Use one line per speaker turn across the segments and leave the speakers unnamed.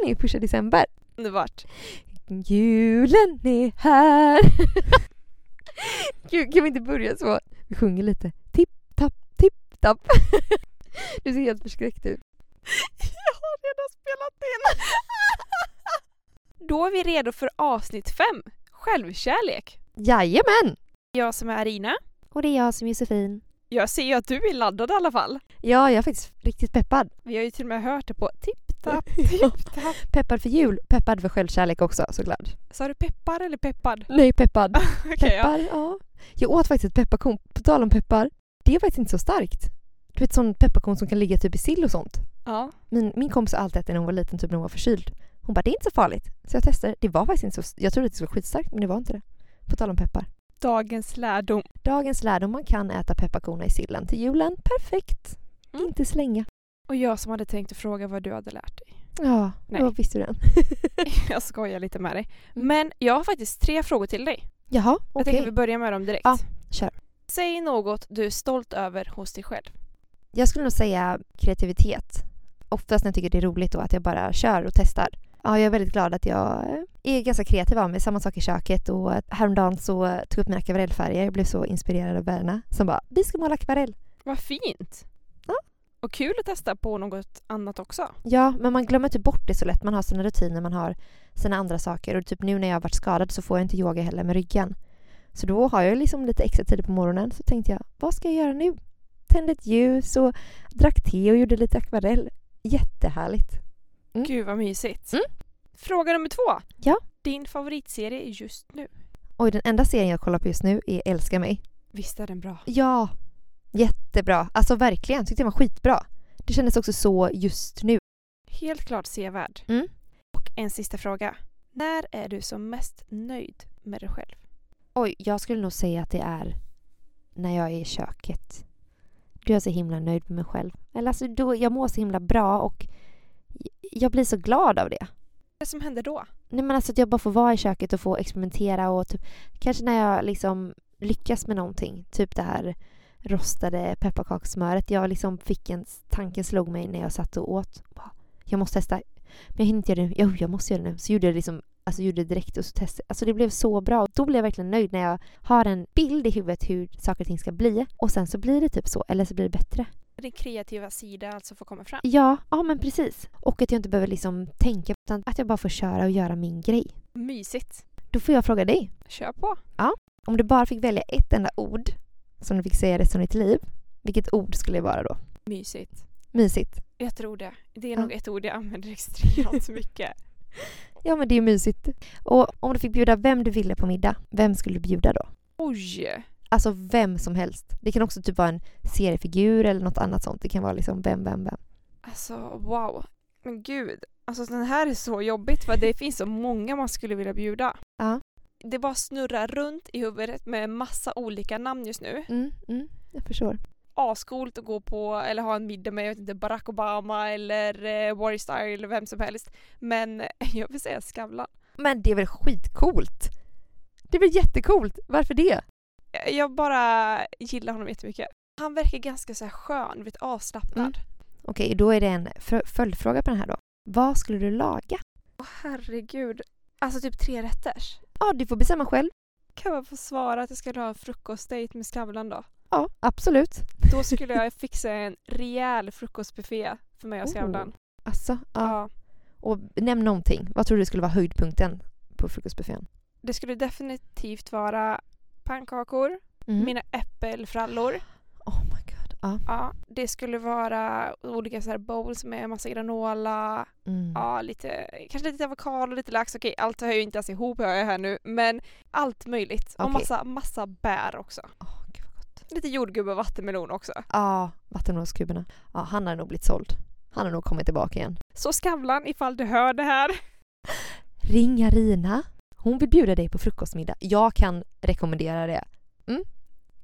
den är första december.
Underbart.
Julen är här. Gud, kan vi inte börja så? Vi sjunger lite. Tipp, tapp, tipp, tapp. Du ser helt förskräckt ut.
Jag har redan spelat in. Då är vi redo för avsnitt fem. Självkärlek.
Jajamän!
Jag som är Arina.
Och det är jag som är Josefin.
Jag ser ju att du är laddad i alla fall.
Ja, jag är faktiskt riktigt peppad.
Vi har ju till och med hört det på tipp-tapp, tipp-tapp.
Peppad för jul, peppad för självkärlek också såklart.
Sa du peppar eller peppad?
Nej, peppad.
Ja.
Peppar, ja. Jag åt faktiskt ett pepparkorn, på tal om peppar. Det är faktiskt inte så starkt. Du vet sån pepparkorn som kan ligga typ i sill och sånt.
ja.
Min, min kompis har alltid ätit när hon var liten, typ när hon var förkyld. Hon bara, det är inte så farligt. Så jag testade. Det var faktiskt inte så... Jag trodde att det skulle vara skitstarkt, men det var inte det. På tal om peppar.
Dagens lärdom.
Dagens lärdom, man kan äta pepparkorna i sillen till julen. Perfekt!
Mm.
Inte slänga.
Och jag som hade tänkt att fråga vad du hade lärt dig.
Ja,
Nej.
då visste du den.
Jag skojar lite med dig.
Mm.
Men jag har faktiskt tre frågor till dig.
Jaha,
Jag
okej.
tänker vi börjar med dem direkt.
Ja, kör.
Säg något du är stolt över hos dig själv.
Jag skulle nog säga kreativitet. Oftast när jag tycker det är roligt då att jag bara kör och testar. Ja, jag är väldigt glad att jag är ganska kreativ av mig. Samma sak i köket och häromdagen så tog jag upp mina akvarellfärger. Jag blev så inspirerad av Berna som bara “Vi ska måla akvarell”.
Vad fint! Och kul att testa på något annat också.
Ja, men man glömmer typ bort det så lätt. Man har sina rutiner, man har sina andra saker. Och typ nu när jag har varit skadad så får jag inte yoga heller med ryggen. Så då har jag liksom lite extra tid på morgonen. Så tänkte jag, vad ska jag göra nu? Tände ett ljus och drack te och gjorde lite akvarell. Jättehärligt. Mm.
Gud vad mysigt.
Mm.
Fråga nummer två.
Ja.
Din favoritserie just nu?
Oj, den enda serien jag kollar på just nu är Älska mig.
Visst är den bra?
Ja, jättebra. Alltså verkligen, tyckte den var skitbra. Det kändes också så just nu.
Helt klart sevärd.
Mm.
Och en sista fråga. När är du som mest nöjd med dig själv?
Oj, jag skulle nog säga att det är när jag är i köket. Då är jag så himla nöjd med mig själv. Eller alltså, då, jag mår så himla bra och jag blir så glad av det.
Vad som händer då?
Nej men alltså att jag bara får vara i köket och få experimentera och typ kanske när jag liksom lyckas med någonting. Typ det här rostade pepparkakssmöret. Jag liksom fick en tanken slog mig när jag satt och åt. Jag måste testa. Men jag hinner inte göra det nu. Jo, jag måste göra det nu. Så gjorde jag det liksom Alltså gjorde det direkt och så testade. Alltså det blev så bra. Och då blev jag verkligen nöjd när jag har en bild i huvudet hur saker och ting ska bli. Och sen så blir det typ så. Eller så blir det bättre.
Din kreativa sida alltså får komma fram.
Ja, ja men precis. Och att jag inte behöver liksom tänka utan att jag bara får köra och göra min grej.
Mysigt.
Då får jag fråga dig.
Kör på.
Om du bara fick välja ett enda ord som du fick säga resten av ditt liv, vilket ord skulle det vara då?
Mysigt.
Mysigt.
Jag tror det. Det är
Ja.
nog ett ord jag använder extremt mycket.
Ja, men det är mysigt. Och om du fick bjuda vem du ville på middag, vem skulle du bjuda då?
Oj!
Alltså vem som helst. Det kan också typ vara en seriefigur eller något annat sånt. Det kan vara liksom vem, vem, vem.
Alltså wow. Men gud. Alltså den här är så jobbigt för det finns så många man skulle vilja bjuda.
Ja.
Det bara snurrar runt i huvudet med massa olika namn just nu.
Mm, mm, jag förstår.
Ascoolt att gå på eller ha en middag med jag vet inte, Barack Obama eller eh, Warry Star eller vem som helst. Men jag vill säga Skavlan.
Men det är väl skitcoolt? Det är väl jättecoolt? Varför det?
Jag- Jag bara gillar honom jättemycket. Han verkar ganska så här skön, vet, avslappnad.
Mm. Okej, då är det en fö- följdfråga på den här då. Vad skulle du laga?
Åh herregud. Alltså typ tre rätters.
Ja, du får bestämma själv.
Kan man få svara att jag ska ha en frukostdejt med Skavlan då?
Ja, absolut.
Då skulle jag fixa en rejäl frukostbuffé för mig och
Oh.
Skavlan.
Alltså, ja.
Ja.
Och nämn någonting. Vad tror du skulle vara höjdpunkten på frukostbuffén?
Det skulle definitivt vara pannkakor,
Mm.
mina äppelfrallor.
Oh my god. Ja.
Ja, det skulle vara olika så här bowls med massa granola,
Mm.
ja, lite, kanske lite avokado, lite lax. Okej, allt hör ju inte ens ihop hör jag här nu, men allt möjligt. Och
Okej.
massa, massa bär också.
Åh, gud vad gott.
Lite jordgubbe och vattenmelon också.
Ja, vattenroskuberna. Ja, han har nog blivit såld. Han har nog kommit tillbaka igen.
Så Skavlan, ifall du hör det här.
Ring Arina. Hon vill bjuda dig på frukostmiddag. Jag kan rekommendera det. Mm.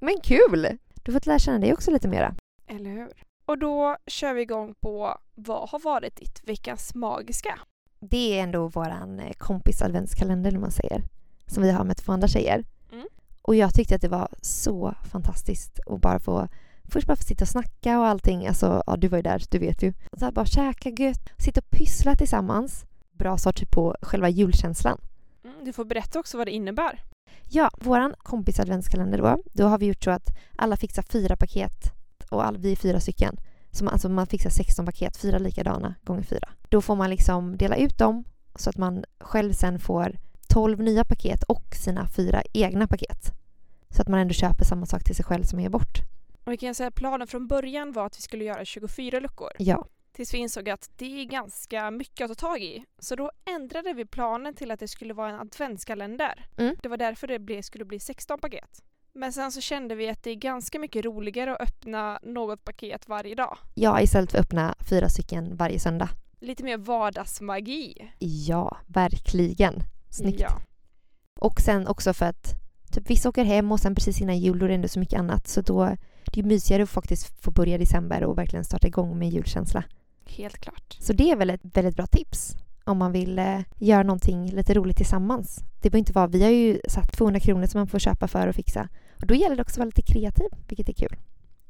Men kul! Du har fått lära känna dig också lite mera.
Eller hur? Och då kör vi igång på vad har varit ditt veckans magiska?
Det är ändå våran eh, kompis adventskalender, när man säger. Som vi har med två andra tjejer.
Mm.
Och jag tyckte att det var så fantastiskt att bara få Först bara få sitta och snacka och allting. Alltså, ja, du var ju där, du vet ju. Så här, bara käka gött, sitta och pyssla tillsammans. bra typ på själva julkänslan.
Mm, du får berätta också vad det innebär.
Ja, våran kompis adventskalender då, då har vi gjort så att alla fixar fyra paket och all, vi är fyra stycken. Så man, alltså man fixar 16 paket, fyra likadana gånger fyra. Då får man liksom dela ut dem så att man själv sen får 12 nya paket och sina fyra egna paket. Så att man ändå köper samma sak till sig själv som man ger bort.
Och vi kan säga att planen från början var att vi skulle göra 24 luckor.
Ja,
Tills vi insåg att det är ganska mycket att ta tag i. Så då ändrade vi planen till att det skulle vara en adventskalender.
Mm.
Det var därför det skulle bli 16 paket. Men sen så kände vi att det är ganska mycket roligare att öppna något paket varje dag.
ja istället för att öppna fyra stycken varje söndag.
Lite mer vardagsmagi.
Ja, verkligen. Snyggt.
Ja.
Och sen också för att typ, vissa åker hem och sen precis innan jul då är det ändå så mycket annat. Så då det är mysigare att faktiskt få börja i december och verkligen starta igång med julkänsla.
Helt klart.
Så det är väl ett väldigt bra tips om man vill eh, göra någonting lite roligt tillsammans. Det behöver inte vara, vi har ju satt 200 kronor som man får köpa för att fixa. Och då gäller det också att vara lite kreativ, vilket är kul.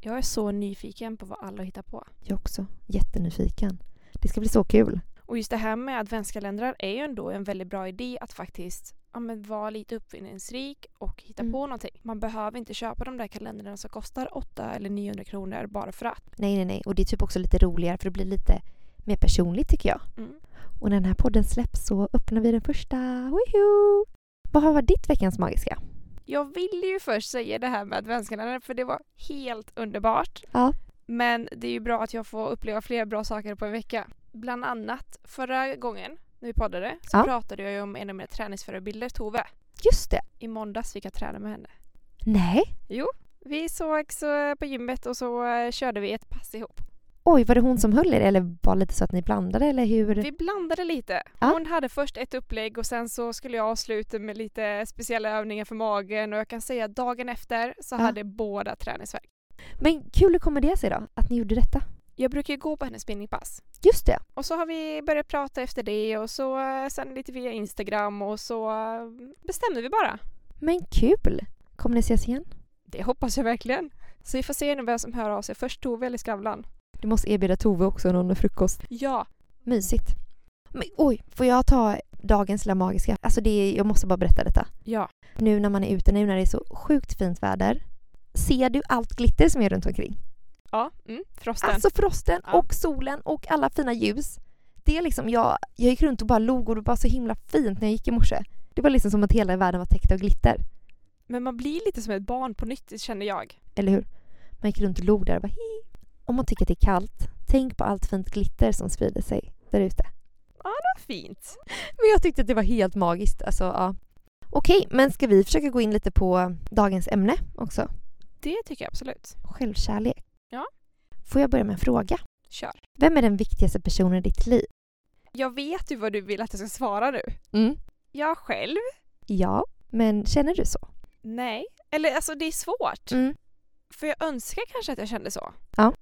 Jag är så nyfiken på vad alla hittar på.
Jag också. Jättenyfiken. Det ska bli så kul.
Och just det här med adventskalendrar är ju ändå en väldigt bra idé att faktiskt ja, men vara lite uppfinningsrik och hitta
Mm.
på någonting. Man behöver inte köpa de där kalendrarna som kostar 8 eller 900 kronor bara för att.
Nej, nej, nej. Och det är typ också lite roligare för det blir lite mer personligt tycker jag.
Mm.
Och när den här podden släpps så öppnar vi den första. Woho! Vad har varit ditt veckans magiska?
Jag ville ju först säga det här med adventskalendern för det var helt underbart.
Ja.
Men det är ju bra att jag får uppleva flera bra saker på en vecka. Bland annat förra gången när vi poddade så
Ja.
pratade jag ju om en av mina träningsförebilder, Tove.
Just det.
I måndags fick jag träna med henne.
Nej.
Vi sågs eh, på gymmet och så eh, körde vi ett pass ihop.
Oj, var det hon som höll er eller var det lite så att ni blandade eller hur?
Vi blandade lite.
Ja.
Hon hade först ett upplägg och sen så skulle jag avsluta med lite speciella övningar för magen och jag kan säga att dagen efter så
Ja.
hade båda träningsvärk.
Men kul, hur kommer det sig då? Att ni gjorde detta?
Jag brukar ju gå på hennes spinningpass.
Just det.
Och så har vi börjat prata efter det och så eh, sen lite via Instagram och så eh, bestämde vi bara.
Men kul! Kommer ni ses igen?
Det hoppas jag verkligen. Så vi får se nu vem som hör av sig. Först Tove eller Skavlan.
Du måste erbjuda Tove också någon frukost.
Ja.
Mysigt. Men oj, får jag ta dagens lilla magiska? Alltså det är, jag måste bara berätta detta.
Ja.
Nu när man är ute, nu när det är så sjukt fint väder. Ser du allt glitter som är runt omkring?
Ja. Mm. Frosten.
Alltså frosten
Ja.
och solen och alla fina ljus. Det är liksom, jag, jag gick runt och bara log och det var så himla fint när jag gick i morse. Det var liksom som att hela världen var täckt av glitter.
Men man blir lite som ett barn på nytt känner jag.
Eller hur? Man gick runt och log där och bara hi. Om man tycker att det är kallt, tänk på allt fint glitter som sprider sig där ute.
Vad fint.
Men jag tyckte att det var helt magiskt. Alltså, ja. Okej, men ska vi försöka gå in lite på dagens ämne också?
Det tycker jag absolut.
Självkärlek.
Ja.
Får jag börja med en fråga?
Kör.
Vem är den viktigaste personen i ditt liv?
Jag vet ju vad du vill att jag ska svara nu.
Mm.
Jag själv?
Ja, men känner du så?
Nej. Eller alltså det är svårt.
Mm.
För jag önskar kanske att jag kände så.
Ja.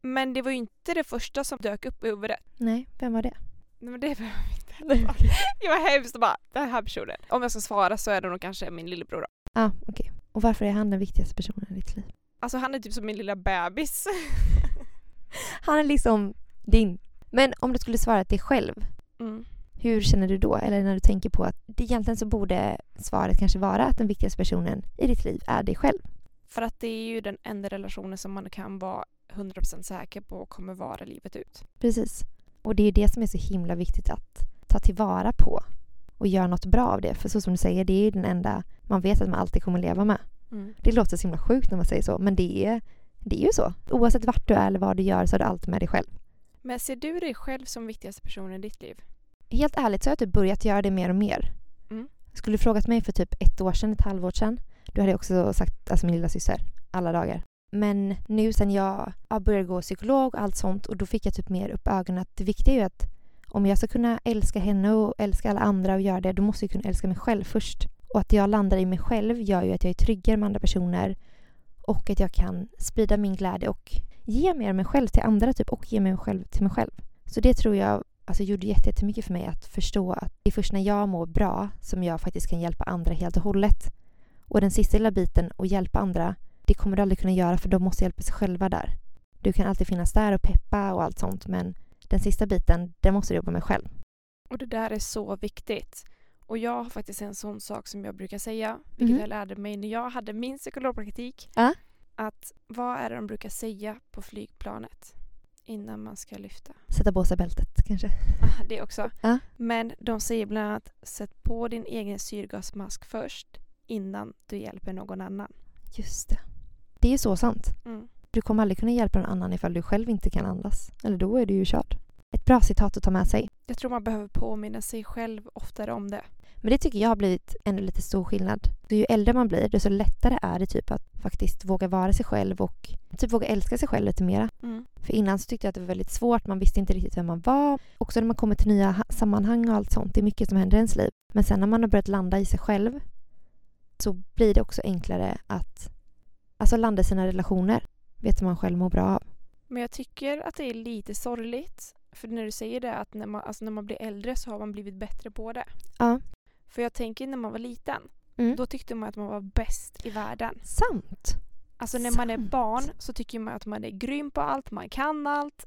Men det var ju inte det första som dök upp i huvudet.
Nej, vem var det?
Nej men det behöver vi inte heller. Det var hemskt att bara, den här personen. Om jag ska svara så är det nog kanske min lillebror då.
Ja, ah, okej. Och varför är han den viktigaste personen i ditt liv?
Alltså han är typ som min lilla bebis.
Han är liksom din. Men om du skulle svara dig själv,
Mm.
hur känner du då? Eller när du tänker på att det egentligen så borde svaret kanske vara att den viktigaste personen i ditt liv är dig själv.
För att det är ju den enda relationen som man kan vara 100% säker på kommer vara livet ut.
Precis. Och det är det som är så himla viktigt att ta tillvara på och göra något bra av det. För så som du säger, det är ju den enda man vet att man alltid kommer leva med.
Mm.
Det låter så himla sjukt när man säger så, men det är, det är ju så. Oavsett vart du är eller vad du gör så är du alltid med dig själv.
Men ser du dig själv som viktigaste personen i ditt liv?
Helt ärligt så har jag typ börjat göra det mer och mer.
Mm.
Skulle du frågat mig för typ ett år sedan, ett halvår sedan, då hade jag också sagt alltså min lilla syster alla dagar. Men nu sen jag ja, började gå psykolog och allt sånt och då fick jag typ mer upp ögonen att det viktiga är ju att om jag ska kunna älska henne och älska alla andra och göra det, då måste jag kunna älska mig själv först. Och att jag landar i mig själv gör ju att jag är tryggare med andra personer och att jag kan sprida min glädje och ge mer av mig själv till andra typ och ge mig själv till mig själv. Så det tror jag alltså, gjorde jättemycket för mig att förstå att det är först när jag mår bra som jag faktiskt kan hjälpa andra helt och hållet. Och den sista lilla biten, att hjälpa andra, det kommer du aldrig kunna göra för de måste hjälpa sig själva där. Du kan alltid finnas där och peppa och allt sånt men den sista biten, den måste du jobba med själv.
Och det där är så viktigt. Och jag har faktiskt en sån sak som jag brukar säga, vilket
Mhm.
jag lärde mig när jag hade min psykologpraktik.
Ja.
Att vad är det de brukar säga på flygplanet innan man ska lyfta?
Sätta på sig bältet kanske.
Ah, det också.
Ja.
Men de säger bland annat sätt på din egen syrgasmask först innan du hjälper någon annan.
Just det. Det är så sant.
Mm.
Du kommer aldrig kunna hjälpa någon annan ifall du själv inte kan andas. Eller då är du ju körd. Ett bra citat att ta med sig.
Jag tror man behöver påminna sig själv oftare om det.
Men det tycker jag har blivit ännu lite stor skillnad. Så ju äldre man blir, desto lättare är det typ att faktiskt våga vara sig själv och typ våga älska sig själv lite mera.
Mm.
För innan så tyckte jag att det var väldigt svårt. Man visste inte riktigt vem man var. Också när man kommer till nya ha- sammanhang och allt sånt. Det är mycket som händer i ens liv. Men sen när man har börjat landa i sig själv så blir det också enklare att alltså landa i sina relationer. Vet man själv mår bra av.
Men jag tycker att det är lite sorgligt. För när du säger det att när man, alltså när man blir äldre så har man blivit bättre på det.
Ja.
För jag tänker när man var liten,
Mm.
då tyckte man att man var bäst i världen.
Sant.
Alltså när man är
Sant.
barn så tycker man att man är grym på allt, man kan allt.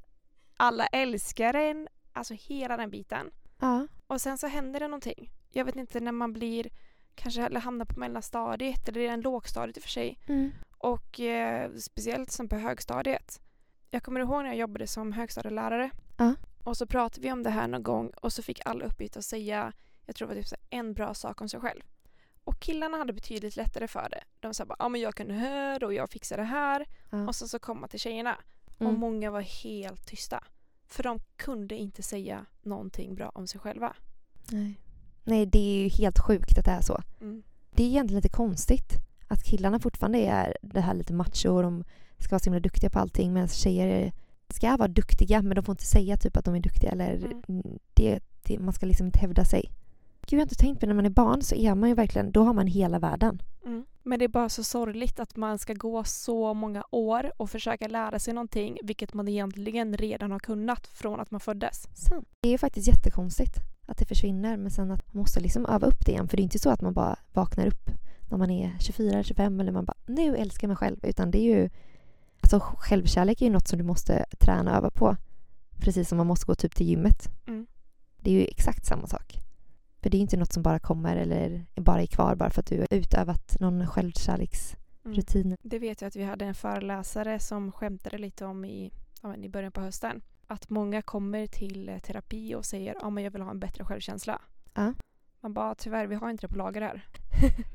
Alla älskar en. Alltså hela den biten.
Ja.
Och sen så händer det någonting. Jag vet inte när man blir, kanske hamnar på mellanstadiet eller redan lågstadiet i och för sig.
Mm.
Och eh, speciellt som på högstadiet. Jag kommer ihåg när jag jobbade som högstadielärare.
Ja.
Och så pratade vi om det här någon gång och så fick alla uppgift att säga, jag tror det var typ så en bra sak om sig själv. Och killarna hade betydligt lättare för det. De sa bara, ja men jag kan det här och jag fixar det här.
Ja.
Och så, så kom man till tjejerna. Och
Mm.
många var helt tysta. För de kunde inte säga någonting bra om sig själva.
Nej. Nej, det är ju helt sjukt att det är så.
Mm.
Det är egentligen lite konstigt att killarna fortfarande är det här lite macho och de ska vara så himla duktiga på allting medan tjejer ska vara duktiga men de får inte säga typ att de är duktiga eller
mm,
det, det, man ska liksom inte hävda sig. Gud, jag har inte tänkt på det. när man är barn så är man ju verkligen, då har man hela världen.
Mm. Men det är bara så sorgligt att man ska gå så många år och försöka lära sig någonting vilket man egentligen redan har kunnat från att man föddes.
Sant. Det är faktiskt jättekonstigt att det försvinner men sen att man måste liksom öva upp det igen för det är inte så att man bara vaknar upp när man är 24 eller 25 eller man bara nu älskar mig själv utan det är ju alltså självkärlek är ju något som du måste träna och öva på precis som man måste gå typ till gymmet.
Mm.
Det är ju exakt samma sak. För det är inte något som bara kommer eller bara är kvar bara för att du har utövat någon självkärleksrutin.
Mm. Det vet jag att vi hade en föreläsare som skämtade lite om i, i början på hösten. Att många kommer till eh, terapi och säger att jag vill ha en bättre självkänsla.
Ja.
Man bara tyvärr, vi har inte det på lager här.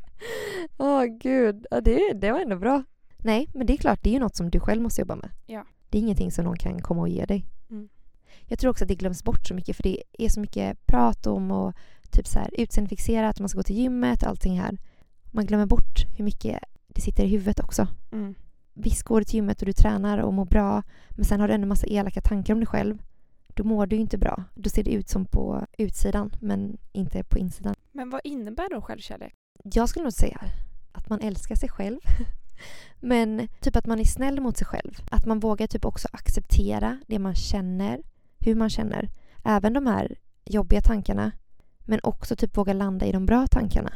Åh gud, ja, det, det var ändå bra. Nej, men det är klart, det är ju något som du själv måste jobba med.
Ja.
Det är ingenting som någon kan komma och ge dig.
Mm.
Jag tror också att det glöms bort så mycket för det är så mycket prat om och typ så här utseendefixerat, man ska gå till gymmet allting här. Man glömmer bort hur mycket det sitter i huvudet också.
Mm.
Visst går du till gymmet och du tränar och mår bra men sen har du ändå massa elaka tankar om dig själv. Då mår du ju inte bra. Då ser det ut som på utsidan men inte på insidan.
Men vad innebär då självkärlek?
Jag skulle nog säga att man älskar sig själv. Men typ att man är snäll mot sig själv. Att man vågar typ också acceptera det man känner, hur man känner. Även de här jobbiga tankarna. Men också typ våga landa i de bra tankarna.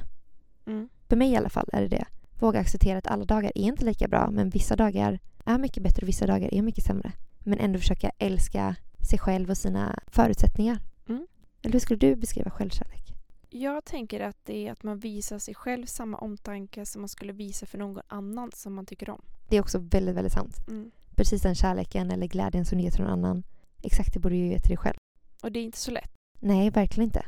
Mm.
För mig i alla fall är det det. Våga acceptera att alla dagar är inte lika bra men vissa dagar är mycket bättre och vissa dagar är mycket sämre. Men ändå försöka älska sig själv och sina förutsättningar.
Mm.
Eller hur skulle du beskriva självkärlek?
Jag tänker att det är att man visar sig själv samma omtanke som man skulle visa för någon annan som man tycker om.
Det är också väldigt, väldigt sant.
Mm.
precis den kärleken eller glädjen som du ger till någon annan. Exakt det borde du ju ge till dig själv.
Och det är inte så lätt.
Nej, verkligen inte.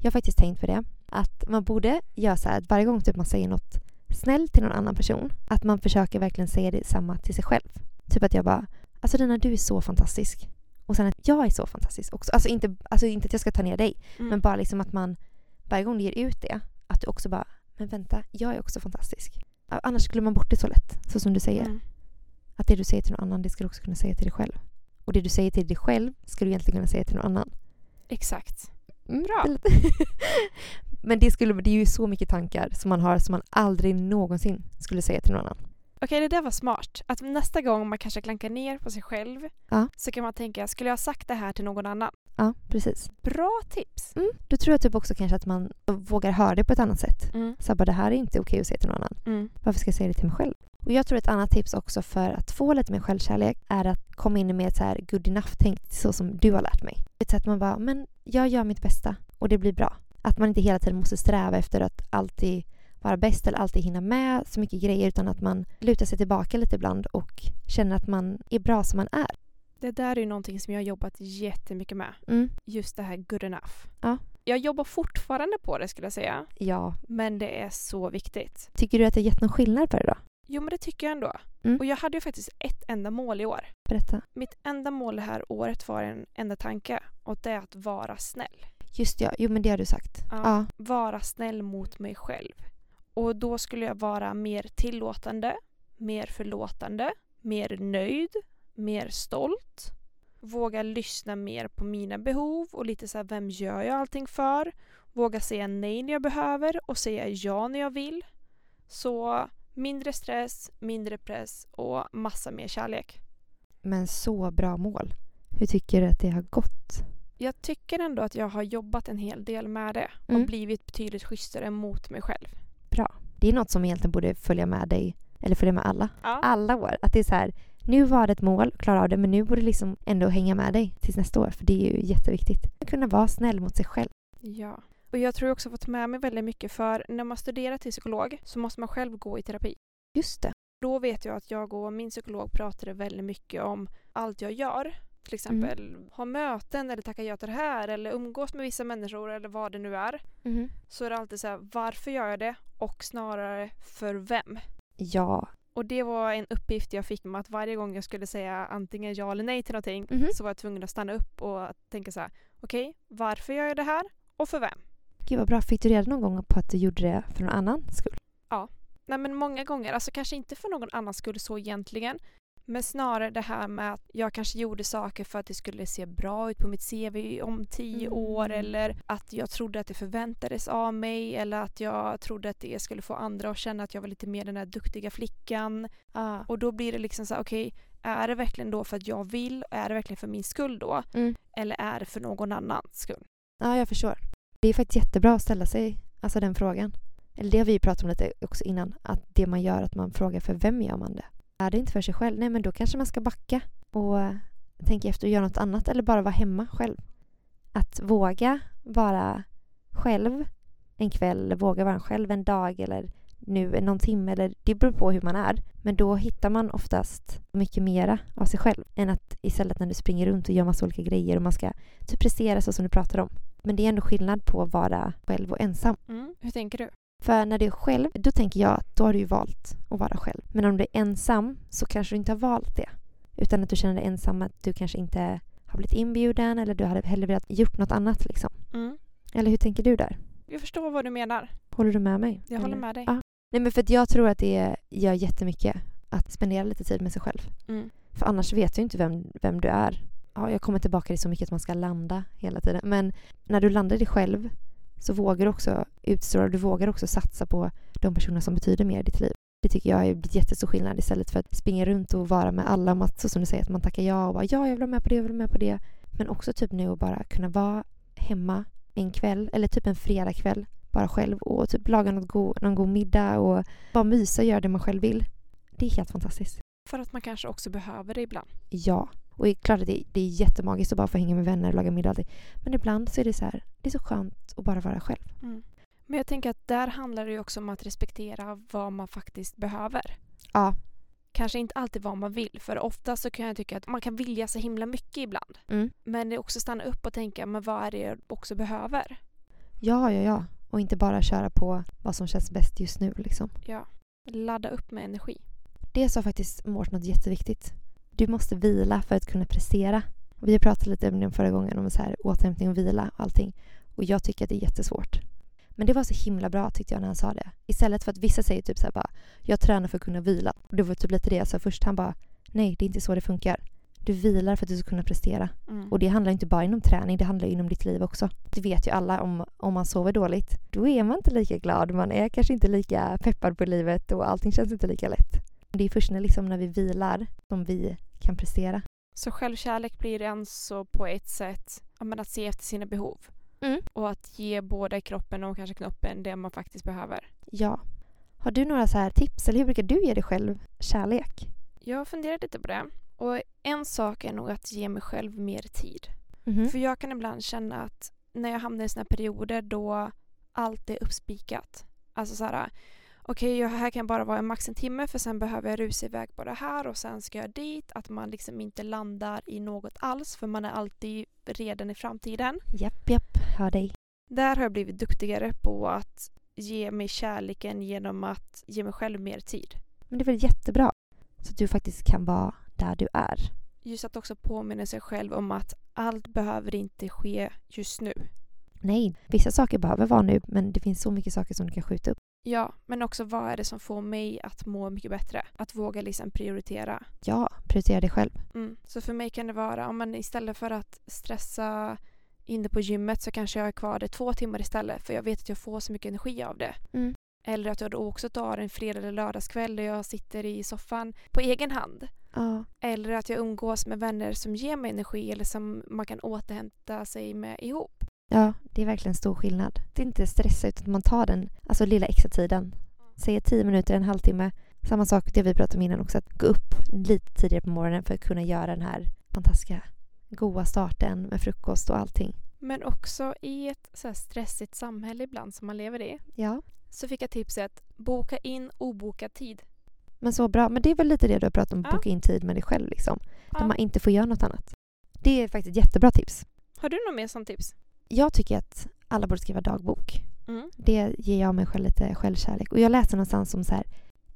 Jag har faktiskt tänkt på det. Att man borde göra så här att varje gång typ man säger något snällt till någon annan person, att man försöker verkligen säga detsamma till sig själv. Typ att jag bara, alltså Dina du är så fantastisk. Och sen att jag är så fantastisk också. Alltså inte, alltså inte att jag ska ta ner dig,
Mm.
men bara liksom att man varje gång du ger ut det, att du också bara, men vänta, jag är också fantastisk. Annars glömmer man bort det så lätt, så som du säger.
Mm.
Att det du säger till någon annan, det ska du också kunna säga till dig själv. Och det du säger till dig själv ska du egentligen kunna säga till någon annan.
Exakt.
Mm,
Bra.
Men det, skulle, det är ju så mycket tankar som man har som man aldrig någonsin skulle säga till någon annan.
Okej, det där var smart. Att nästa gång man kanske klankar ner på sig själv
Ja.
så kan man tänka, skulle jag ha sagt det här till någon annan?
Ja, precis.
Bra tips!
Mm. Då tror jag typ också kanske att man vågar höra det på ett annat sätt.
Mm.
Så bara, det här är inte okej att säga till någon annan.
Mm.
Varför ska jag säga det till mig själv? Och jag tror ett annat tips också för att få lite mer självkärlek är att komma in med ett så här good enough-tänk så som du har lärt mig. Ett sätt man bara, men jag gör mitt bästa och det blir bra. Att man inte hela tiden måste sträva efter att alltid vara bäst eller alltid hinna med så mycket grejer utan att man lutar sig tillbaka lite ibland och känner att man är bra som man är.
Det där är ju någonting som jag har jobbat jättemycket med.
Mm.
Just det här good enough.
Ja.
Jag jobbar fortfarande på det skulle jag säga.
Ja.
Men det är så viktigt.
Tycker du att det har gett någon skillnad på det då?
Jo men det tycker jag ändå.
Mm.
Och jag hade ju faktiskt ett enda mål i år.
Berätta.
Mitt enda mål det här året var en enda tanke. Och det är att vara snäll.
Just ja, jo men det har du sagt.
Ja.
Ja.
Vara snäll mot mig själv. Och då skulle jag vara mer tillåtande, mer förlåtande, mer nöjd, mer stolt. Våga lyssna mer på mina behov och lite så här, vem gör jag allting för? Våga säga nej när jag behöver och säga ja när jag vill. Så mindre stress, mindre press och massa mer kärlek.
Men så bra mål. Hur tycker du att det har gått?
Jag tycker ändå att jag har jobbat en hel del med det och
Mm.
blivit betydligt schysstare mot mig själv.
Bra. Det är något som egentligen borde följa med dig, eller följa med alla,
Ja.
alla år. Att det är så här, nu var det ett mål, klara av det, men nu borde det liksom ändå hänga med dig tills nästa år. För det är ju jätteviktigt. Att kunna vara snäll mot sig själv.
Ja. Och jag tror också fått med mig väldigt mycket för när man studerar till psykolog så måste man själv gå i terapi.
Just det.
Då vet jag att jag och min psykolog pratade väldigt mycket om allt jag gör. Till exempel ha möten eller tacka ja till det här eller umgås med vissa människor eller vad det nu är. Så är det alltid så här, varför gör jag det? Och snarare för vem?
Ja.
Och det var en uppgift jag fick med att varje gång jag skulle säga antingen ja eller nej till någonting
Mhm.
så var jag tvungen att stanna upp och tänka så här, okej, varför gör jag det här? Och för vem?
Gud vad bra. Fick du reda någon gång på att du gjorde det för någon annan skull?
Nej men många gånger, alltså kanske inte för någon annans skull så egentligen. Men snarare det här med att jag kanske gjorde saker för att det skulle se bra ut på mitt CV om tio
Mm.
år eller att jag trodde att det förväntades av mig eller att jag trodde att det skulle få andra att känna att jag var lite mer den där duktiga flickan.
Ja.
Och då blir det liksom så här, okej, är det verkligen då för att jag vill? Är det verkligen för min skull då?
Mm.
Eller är det för någon annans skull?
Ja, jag förstår. Det är faktiskt jättebra att ställa sig alltså den frågan. Eller det har vi ju pratat om lite också innan. Att det man gör, att man frågar för vem gör man det? Är det inte för sig själv? Nej, men då kanske man ska backa och tänka efter och göra något annat eller bara vara hemma själv. Att våga vara själv en kväll eller våga vara själv en dag eller nu någon timme eller det beror på hur man är. Men då hittar man oftast mycket mera av sig själv än att istället när du springer runt och gör massa olika grejer och man ska typ prestera så som du pratar om. Men det är ändå skillnad på att vara själv och ensam.
Mm. Hur tänker du?
För när du är själv, då tänker jag att då har du ju valt att vara själv. Men om du är ensam så kanske du inte har valt det. Utan att du känner dig ensam, att du kanske inte har blivit inbjuden eller du hade hellre velat gjort något annat liksom.
Mm.
Eller hur tänker du där?
Jag förstår vad du menar.
Håller du med mig?
Jag håller
Eller?
med dig.
Ja. Nej men för jag tror att det gör jättemycket att spendera lite tid med sig själv.
Mm.
För annars vet du inte vem, vem du är. Ja, jag kommer tillbaka till så mycket att man ska landa hela tiden. Men när du landar dig själv så vågar du också utstråla, du vågar också satsa på de personer som betyder mer i ditt liv. Det tycker jag är en jättestor skillnad istället för att springa runt och vara med alla. om att- Så som du säger, att man tackar ja och bara ja, jag vill vara med på det, jag vill vara med på det. Men också typ nu att bara kunna vara hemma en kväll eller typ en fredagkväll bara själv och typ laga något go- någon god middag och bara mysa och göra det man själv vill. Det är helt fantastiskt.
För att man kanske också behöver det ibland.
Ja. Och det är klart att det, det är jättemagiskt att bara få hänga med vänner och laga middag och. Men ibland så är det så här, det är så skönt att bara vara själv.
Men jag tänker att där handlar det ju också om att respektera vad man faktiskt behöver.
Ja.
Kanske inte alltid vad man vill, för ofta så kan jag tycka att man kan vilja så himla mycket ibland.
Mm.
Men det är också stanna upp och tänka, men vad är det jag också behöver?
Ja, ja, ja. Och inte bara köra på vad som känns bäst just nu liksom.
Ja. Ladda upp med energi.
Det sa faktiskt Mårten något jätteviktigt. Du måste vila för att kunna prestera. Vi har pratat lite om det förra gången, om så här, återhämtning och vila och allting. Och jag tycker att det är jättesvårt. Men det var så himla bra tyckte jag när han sa det. Istället för att vissa säger typ så här bara, jag tränar för att kunna vila. Och det var typ lite det jag sa först. Han bara, nej det är inte så det funkar. Du vilar för att du ska kunna prestera.
Mm.
Och det handlar inte bara inom träning, det handlar inom ditt liv också. Det vet ju alla om, om man sover dåligt. Då är man inte lika glad, man är kanske inte lika peppad på livet och allting känns inte lika lätt. Det är först när, liksom när vi vilar som vi kan prestera.
Så självkärlek blir alltså på ett sätt att se efter sina behov.
Mm.
Och att ge både kroppen och kanske knoppen det man faktiskt behöver.
Ja. Har du några så här tips eller hur brukar du ge dig själv kärlek?
Jag har funderat lite på det. Och en sak är nog att ge mig själv mer tid.
Mhm.
För jag kan ibland känna att när jag hamnar i såna här perioder då allt är uppspikat. Alltså så här, okej okay, här kan bara vara max en timme för sen behöver jag rusa iväg på det här och sen ska jag dit. Att man liksom inte landar i något alls för man är alltid redan i framtiden.
Japp, japp, hör dig.
Där har jag blivit duktigare på att ge mig kärleken genom att ge mig själv mer tid.
Men det är väl jättebra? Så att du faktiskt kan vara där du är.
Just att också påminna sig själv om att allt behöver inte ske just nu.
Nej, vissa saker behöver vara nu men det finns så mycket saker som du kan skjuta upp.
Ja, men också vad är det som får mig att må mycket bättre? Att våga liksom prioritera.
Ja, prioritera dig själv.
Mm. Så för mig kan det vara, om man istället för att stressa inne på gymmet så kanske jag är kvar där två timmar istället för jag vet att jag får så mycket energi av det.
Mm.
Eller att jag då också tar en fredag eller lördagskväll där jag sitter i soffan på egen hand.
Ja.
Eller att jag umgås med vänner som ger mig energi eller som man kan återhämta sig med ihop.
Ja, det är verkligen stor skillnad. Det är inte stressa utan att man tar den alltså lilla extra tiden. Säg tio minuter, en halvtimme. Samma sak det vi pratade om innan också, att gå upp lite tidigare på morgonen för att kunna göra den här fantastiska goa starten med frukost och allting.
Men också i ett så stressigt samhälle ibland som man lever i.
Ja.
Så fick jag tipset boka in obokad tid.
Men så bra. Men det är väl lite det du har pratat om, ja. boka in tid med dig själv liksom. Ja. Där man inte får göra något annat. Det är faktiskt ett jättebra tips.
Har du något mer sånt tips?
Jag tycker att alla borde skriva dagbok.
Mm.
Det ger jag mig själv lite självkärlek. Och jag läste någonstans om så här,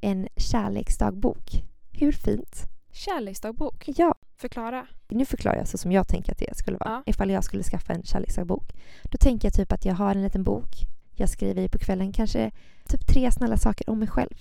en kärleksdagbok. Hur fint?
Kärleksdagbok?
Ja.
Förklara.
Nu förklarar jag så som jag tänker att det skulle vara.
Ja.
Ifall jag skulle skaffa en kärleksdagbok. Då tänker jag typ att jag har en liten bok. Jag skriver i på kvällen kanske typ tre snälla saker om mig själv.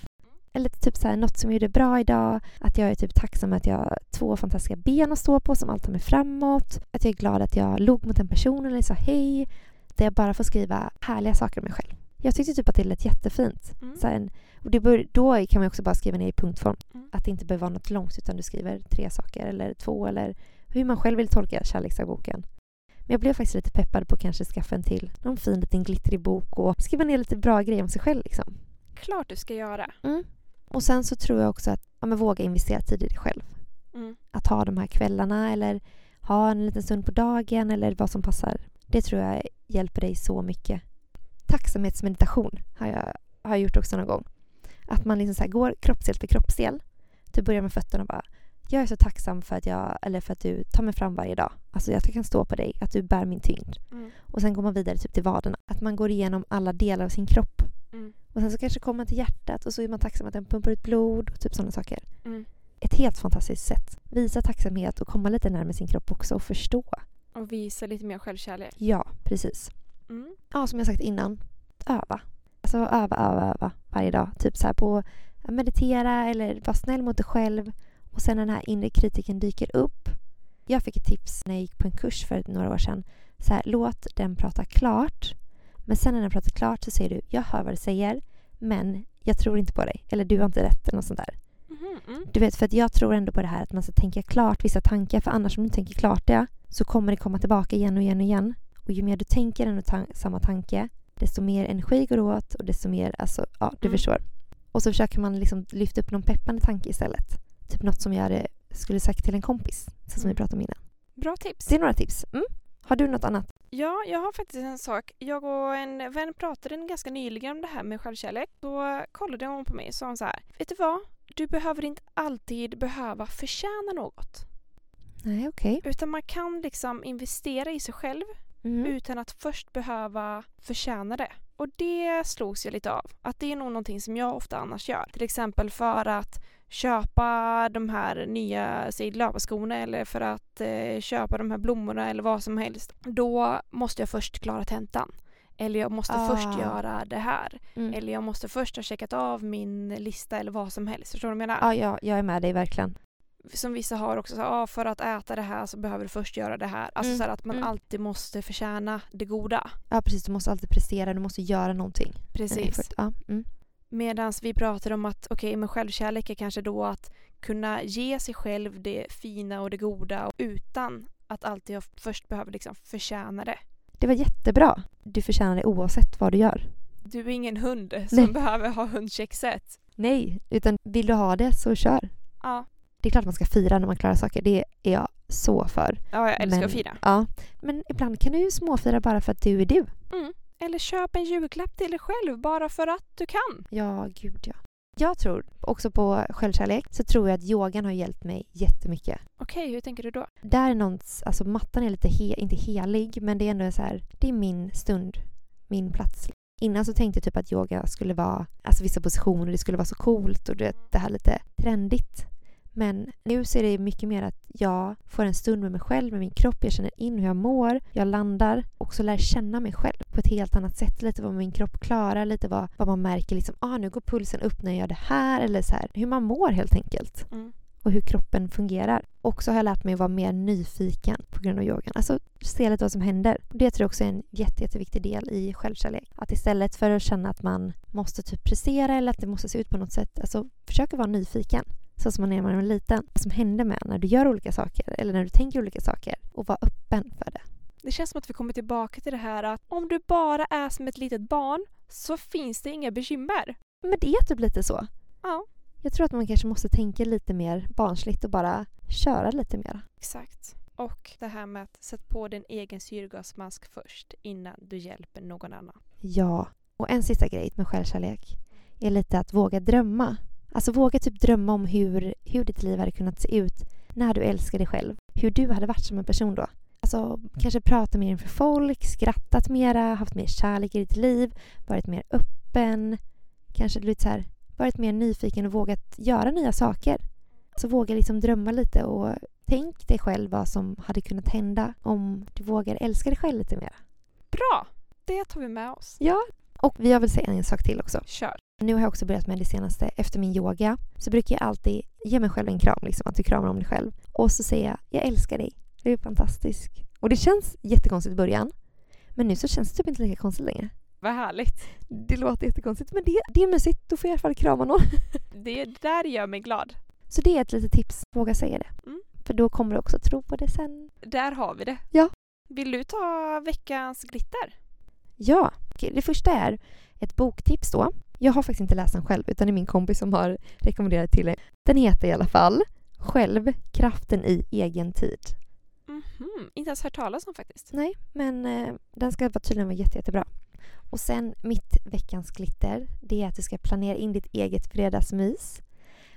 Eller typ så här, något som jag gjorde bra idag. Att jag är typ tacksam att jag har två fantastiska ben att stå på som alltid tar mig framåt. Att jag är glad att jag log mot en person eller sa hej. Där jag bara får skriva härliga saker om mig själv. Jag tyckte typ att det lät jättefint.
Mm.
Så en, och det bör, då kan man också bara skriva ner i punktform.
Mm.
Att det inte behöver vara något långt utan du skriver tre saker eller två eller hur man själv vill tolka kärleksdagboken. Men jag blev faktiskt lite peppad på att kanske skaffa en till. Någon fin liten glittrig bok och skriva ner lite bra grejer om sig själv. Liksom.
Klart du ska göra.
Mm. Och sen så tror jag också att ja, men våga investera tid i dig själv.
Mm.
Att ha de här kvällarna eller ha en liten stund på dagen eller vad som passar. Det tror jag hjälper dig så mycket. Tacksamhetsmeditation har jag, har jag gjort också någon gång. Att man liksom så går kroppsdel för kroppsdel. Du börjar med fötterna och bara jag är så tacksam för att, jag, eller för att du tar mig fram varje dag. Alltså jag kan stå på dig, att du bär min tyngd.
Mm.
Och sen går man vidare typ till vaderna. Att man går igenom alla delar av sin kropp.
Mm.
Och sen så kanske kommer man till hjärtat och så är man tacksam att den pumpar ut blod och typ sådana saker.
Mm.
Ett helt fantastiskt sätt. Visa tacksamhet och komma lite närmare sin kropp också och förstå.
Och visa lite mer självkärlek.
Ja, precis.
Mm.
Ja, som jag sagt innan. Öva. Alltså öva, öva, öva varje dag. Typ så här på att meditera eller vara snäll mot dig själv. Och sen när den här inre kritiken dyker upp. Jag fick ett tips när jag gick på en kurs för några år sedan. Så här, låt den prata klart. Men sen när den pratar klart så säger du, jag hör vad du säger. Men jag tror inte på dig. Eller du har inte rätt eller något sånt där.
Mm. Mm.
Du vet, för att jag tror ändå på det här att man ska tänka klart vissa tankar. För annars om du tänker klart det så kommer det komma tillbaka igen och igen och igen. Och ju mer du tänker en och ta samma tanke desto mer energi går åt och desto mer, alltså ja du
Mm.
förstår. Och så försöker man liksom lyfta upp någon peppande tanke istället. Typ något som jag hade, skulle sagt till en kompis. Så som
Mm.
vi pratade om innan.
Bra tips.
Det är några tips. Mm. Har du något annat?
Ja, jag har faktiskt en sak. Jag och en vän pratade ganska nyligen om det här med självkärlek. Då kollade hon på mig och sa så här. Vet du vad? Du behöver inte alltid behöva förtjäna något.
Nej, okej.
Utan man kan liksom investera i sig själv
Mm.
utan att först behöva förtjäna det. Och det slogs jag lite av. Att det är nog någonting som jag ofta annars gör. Till exempel för att köpa de här nya säg, löparskorna eller för att eh, köpa de här blommorna eller vad som helst. Då måste jag först klara tentan. Eller jag måste
Ah.
först göra det här.
Mm.
Eller jag måste först ha checkat av min lista eller vad som helst. Förstår du vad jag menar?
Ja, ja, jag är med dig verkligen.
Som vissa har också, så, ah, för att äta det här så behöver du först göra det här. Alltså
Mm,
så här, att man
mm.
alltid måste förtjäna det goda.
Ja, precis. Du måste alltid prestera. Du måste göra någonting.
Precis.
Ja.
Medan vi pratar om att okej, men självkärlek är kanske då att kunna ge sig själv det fina och det goda utan att alltid ha- först behöva liksom förtjäna det.
Det var jättebra. Du förtjänar det oavsett vad du gör.
Du är ingen hund som
Nej.
behöver ha hundcheckset.
Nej, utan vill du ha det så kör.
Ja,
Det är klart man ska fira när man klarar saker. Det är jag så för.
Ja, jag älskar
Men-
att fira.
Ja, men ibland kan du ju småfira bara för att du är du.
Mm. Eller köp en julklapp till dig själv bara för att du kan.
Ja, gud ja. Jag tror också på självkärlek så tror jag att yogan har hjälpt mig jättemycket.
Okej, hur tänker du då?
Där är någons, alltså mattan är lite, he, inte helig, men det är ändå så här, det är min stund, min plats. Innan så tänkte jag typ att yoga skulle vara, alltså vissa positioner, det skulle vara så coolt och det, det här lite trendigt. Men nu så är det mycket mer att jag får en stund med mig själv, med min kropp, jag känner in hur jag mår, jag landar och så lär känna mig själv på ett helt annat sätt. Lite vad min kropp klarar, lite vad, vad man märker liksom, ah nu går pulsen upp när jag gör det här eller så här, hur man mår helt enkelt
Mm.
och hur kroppen fungerar. Och så har jag lärt mig att vara mer nyfiken på grund av yogan. Alltså se lite vad som händer. Det tror jag också är en jätte, jätteviktig del i självkärlek. Att istället för att känna att man måste typ prestera eller att det måste se ut på något sätt, alltså försöka vara nyfiken. Så som man är när man är liten. Vad som händer med när du gör olika saker eller när du tänker olika saker. Och vara öppen för det.
Det känns som att vi kommer tillbaka till det här att om du bara är som ett litet barn så finns det inga bekymmer.
Men det är typ lite så.
Ja.
Jag tror att man kanske måste tänka lite mer barnsligt och bara köra lite mer.
Exakt. Och det här med att sätta på din egen syrgasmask först innan du hjälper någon annan.
Ja. Och en sista grej med självkärlek är lite att våga drömma. Alltså våga typ drömma om hur, hur ditt liv hade kunnat se ut när du älskar dig själv. Hur du hade varit som en person då. Alltså kanske prata mer inför folk, skrattat mera, haft mer kärlek i ditt liv, varit mer öppen. Kanske lite så här, varit mer nyfiken och vågat göra nya saker. Så våga liksom drömma lite och tänk dig själv vad som hade kunnat hända om du vågar älska dig själv lite mer.
Bra! Det tar vi med oss.
Ja. Och jag vill säga en sak till också.
Kör.
Nu har jag också börjat med det senaste. Efter min yoga så brukar jag alltid ge mig själv en kram. Liksom, att du kramar om dig själv. Och så säger jag, jag älskar dig. Du är fantastisk. Och det känns jättekonstigt i början. Men nu så känns det typ inte lika konstigt längre.
Vad härligt.
Det låter jättekonstigt men det, det är mysigt. Då får jag i alla fall krama någon.
Det där gör mig glad.
Så det är ett litet tips. Våga säga det.
Mm.
För då kommer du också tro på det sen.
Där har vi det.
Ja.
Vill du ta veckans glitter?
Ja, okej, det första är ett boktips då. Jag har faktiskt inte läst den själv utan det är min kompis som har rekommenderat till mig. Den heter i alla fall Själv, kraften i egen tid.
Mhm, Inte ens hört talas om faktiskt.
Nej, men eh, den ska tydligen vara jätte, jättebra. Och sen mitt veckans glitter, det är att du ska planera in ditt eget fredagsmys.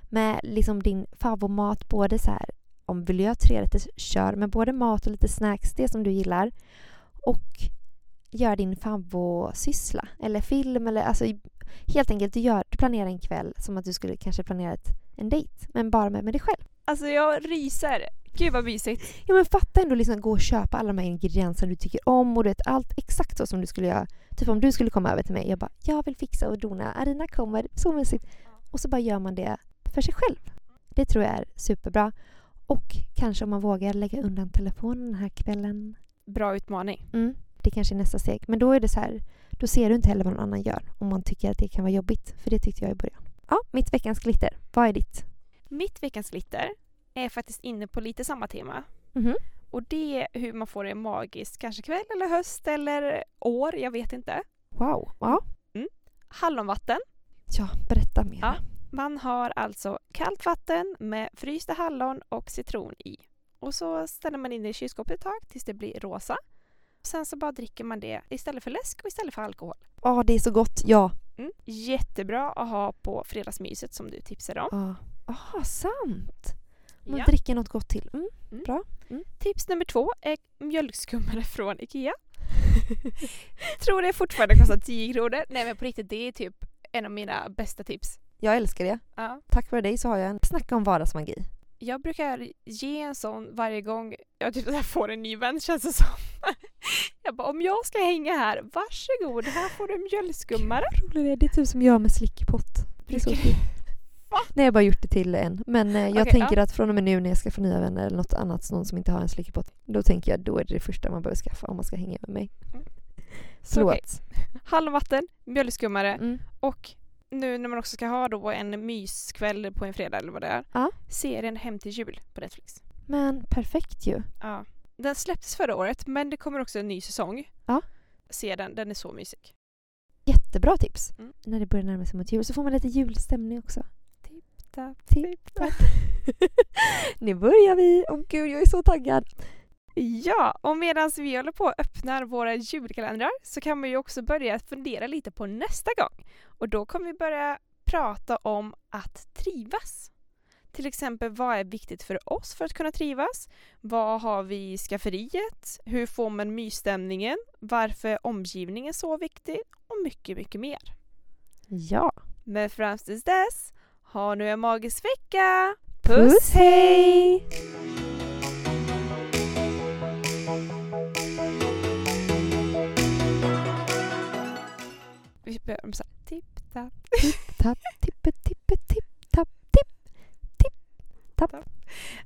Med liksom din favoritmat, både så här, om vill du göra tre rätter, kör med både mat och lite snacks, det som du gillar. Och gör din favoritsyssla eller film eller alltså helt enkelt du, gör, du planerar en kväll som att du skulle kanske planera ett, en dejt men bara med, med dig själv.
Alltså jag ryser. Gud vad mysigt.
Ja men fatta ändå liksom gå och köpa alla de här ingredienserna du tycker om och du vet allt exakt så som du skulle göra. Typ om du skulle komma över till mig jag bara jag vill fixa och dona, Arina kommer, så mysigt. Och så bara gör man det för sig själv. Det tror jag är superbra. Och kanske om man vågar lägga undan telefonen den här kvällen.
Bra utmaning.
Mm, det kanske är nästa steg. Men då är det så här, då ser du inte heller vad någon annan gör om man tycker att det kan vara jobbigt. För det tyckte jag i början. Ja, mitt veckans glitter. Vad är ditt?
Mitt veckans glitter är faktiskt inne på lite samma tema.
Mhm.
Och det är hur man får det magiskt, kanske kväll eller höst eller år, jag vet inte.
Wow. Ja.
Hallonvatten.
ja, berätta mer.
Ja. Man har alltså kallt vatten med frysta hallon och citron i. Och så ställer man in det i kylskåpet ett tag tills det blir rosa. Sen så bara dricker man det istället för läsk och istället för alkohol.
Ja, det är så gott. Ja.
Mm. Jättebra att ha på fredagsmyset som du tipsade om.
Ja. Ah, sant. Man
Ja.
dricker något gott till. Mm.
Tips nummer två är mjölkskummare från Ikea. Tror det fortfarande kostar 10 kronor. Nej men på riktigt, det är typ en av mina bästa tips.
Jag älskar det.
Ja.
Tack vare dig så har jag en Snacka om vardagsmagi.
Jag brukar ge en sån varje gång jag typ får en ny vän känns det som. Jag bara, om jag ska hänga här, varsågod, här får du mjölkskummare.
Det är. Typ som jag med slickpott. Nej, jag har bara gjort det till en. Men eh, jag
Okej,
tänker
ja.
att från och med nu när jag ska få nya vänner eller något annat, någon som inte har en slickepott, då tänker jag då är det det första man behöver skaffa om man ska hänga med mig.
Mm.
Förlåt.
Okej. Hallonvatten, mjölkskummare
Mm.
och nu när man också ska ha då en myskväll på en fredag eller vad det är.
Ja.
Serien Hem till jul på Netflix.
Men perfekt ju.
Ja. Den släpptes förra året men det kommer också en ny säsong.
Ja.
Se den, den är så mysig.
Jättebra tips.
Mm.
När det börjar närma sig mot jul så får man lite julstämning också.
tapp,
Tipp, tapp. nu börjar vi! Åh gud, jag är så taggad!
Ja, och medan vi håller på och öppnar våra julkalendrar så kan man ju också börja fundera lite på nästa gång. Och då kommer vi börja prata om att trivas. Till exempel, vad är viktigt för oss för att kunna trivas? Vad har vi i skafferiet? Hur får man mysstämningen? Varför är omgivningen så viktig? Och mycket, mycket mer.
Ja!
Men fram tills dess, ha nu en magisk vecka!
Puss hej!
Vi börjar med såhär tipp tapp. Tapp. Tapp.